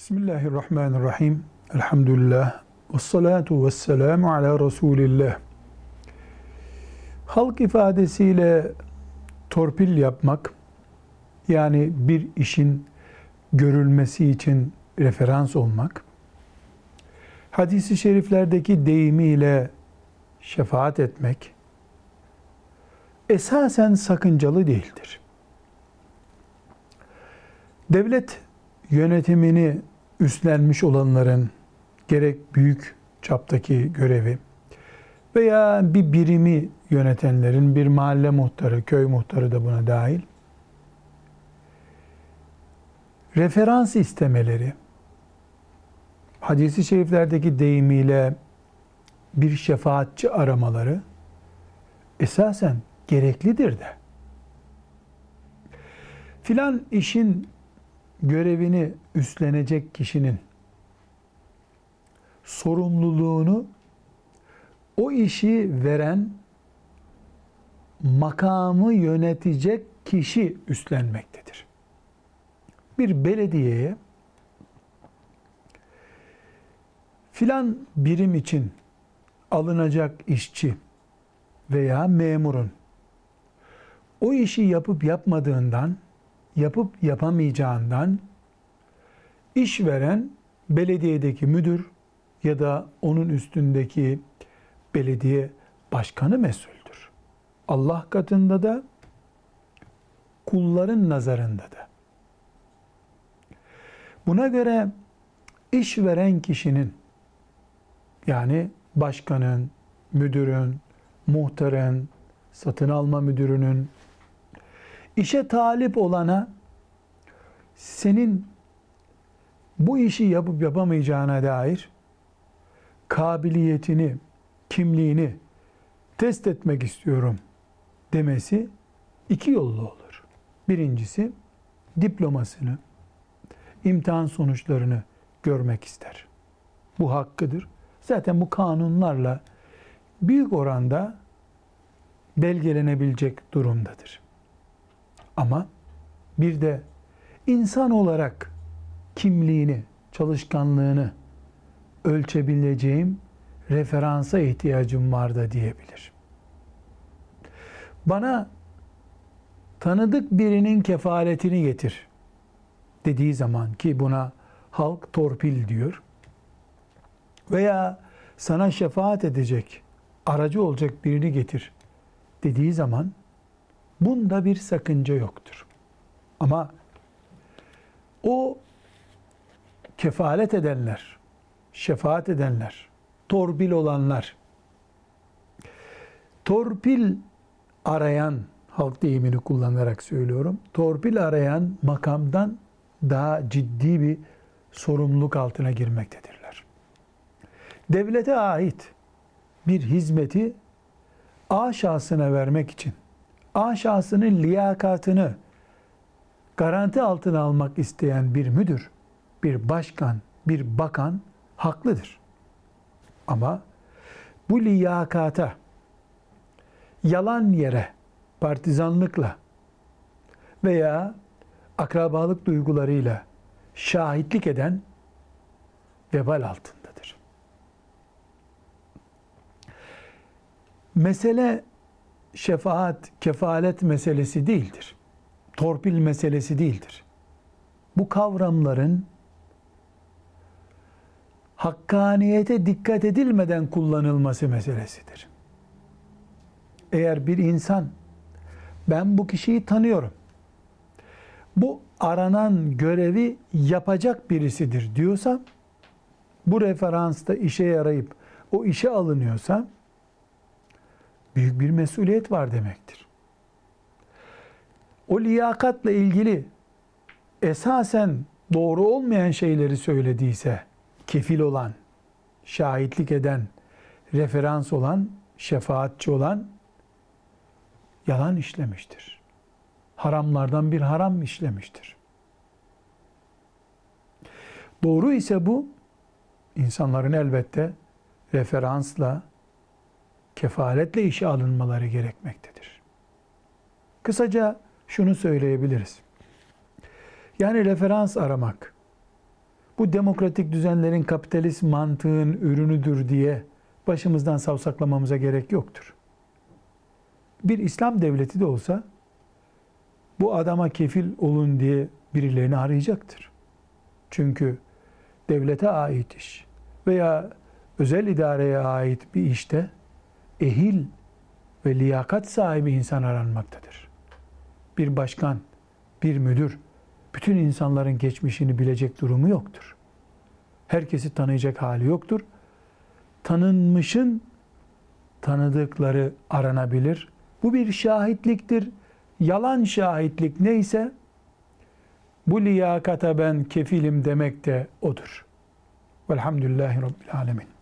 Bismillahirrahmanirrahim. Elhamdülillah. Ve salatu ve selamu ala Resulillah. Halk ifadesiyle torpil yapmak, yani bir işin görülmesi için referans olmak, hadisi şeriflerdeki deyimiyle şefaat etmek, esasen sakıncalı değildir. Devlet yönetimini üstlenmiş olanların gerek büyük çaptaki görevi veya bir birimi yönetenlerin bir mahalle muhtarı, köy muhtarı da buna dahil referans istemeleri hadisi şeriflerdeki deyimiyle bir şefaatçi aramaları esasen gereklidir de. Filan işin görevini üstlenecek kişinin sorumluluğunu o işi veren makamı yönetecek kişi üstlenmektedir. Bir belediyeye filan birim için alınacak işçi veya memurun o işi yapıp yapmadığından yapıp yapamayacağından işveren belediyedeki müdür ya da onun üstündeki belediye başkanı mesuldür. Allah katında da kulların nazarında da. Buna göre işveren kişinin yani başkanın, müdürün, muhtarın, satın alma müdürünün işe talip olana senin bu işi yapıp yapamayacağına dair kabiliyetini, kimliğini test etmek istiyorum demesi iki yollu olur. Birincisi diplomasını, imtihan sonuçlarını görmek ister. Bu hakkıdır. Zaten bu kanunlarla büyük oranda belgelenebilecek durumdadır. Ama bir de insan olarak kimliğini, çalışkanlığını ölçebileceğim referansa ihtiyacım var da diyebilir. Bana tanıdık birinin kefaletini getir dediği zaman ki buna halk torpil diyor. Veya sana şefaat edecek, aracı olacak birini getir dediği zaman bunda bir sakınca yoktur. Ama o kefalet edenler, şefaat edenler, torpil olanlar, torpil arayan, halk deyimini kullanarak söylüyorum, torpil arayan makamdan daha ciddi bir sorumluluk altına girmektedirler. Devlete ait bir hizmeti A şahsına vermek için A şahsının liyakatını garanti altına almak isteyen bir müdür, bir başkan, bir bakan haklıdır. Ama bu liyakata yalan yere partizanlıkla veya akrabalık duygularıyla şahitlik eden vebal altındadır. Mesele şefaat, kefalet meselesi değildir. Torpil meselesi değildir. Bu kavramların hakkaniyete dikkat edilmeden kullanılması meselesidir. Eğer bir insan ben bu kişiyi tanıyorum. Bu aranan görevi yapacak birisidir diyorsa bu referansta işe yarayıp o işe alınıyorsa büyük bir mesuliyet var demektir. O liyakatla ilgili esasen doğru olmayan şeyleri söylediyse kefil olan, şahitlik eden, referans olan, şefaatçi olan yalan işlemiştir. Haramlardan bir haram işlemiştir. Doğru ise bu insanların elbette referansla kefaletle işe alınmaları gerekmektedir. Kısaca şunu söyleyebiliriz. Yani referans aramak, bu demokratik düzenlerin kapitalist mantığın ürünüdür diye başımızdan savsaklamamıza gerek yoktur. Bir İslam devleti de olsa bu adama kefil olun diye birilerini arayacaktır. Çünkü devlete ait iş veya özel idareye ait bir işte ehil ve liyakat sahibi insan aranmaktadır. Bir başkan, bir müdür bütün insanların geçmişini bilecek durumu yoktur. Herkesi tanıyacak hali yoktur. Tanınmışın tanıdıkları aranabilir. Bu bir şahitliktir. Yalan şahitlik neyse bu liyakata ben kefilim demek de odur. Velhamdülillahi Rabbil Alemin.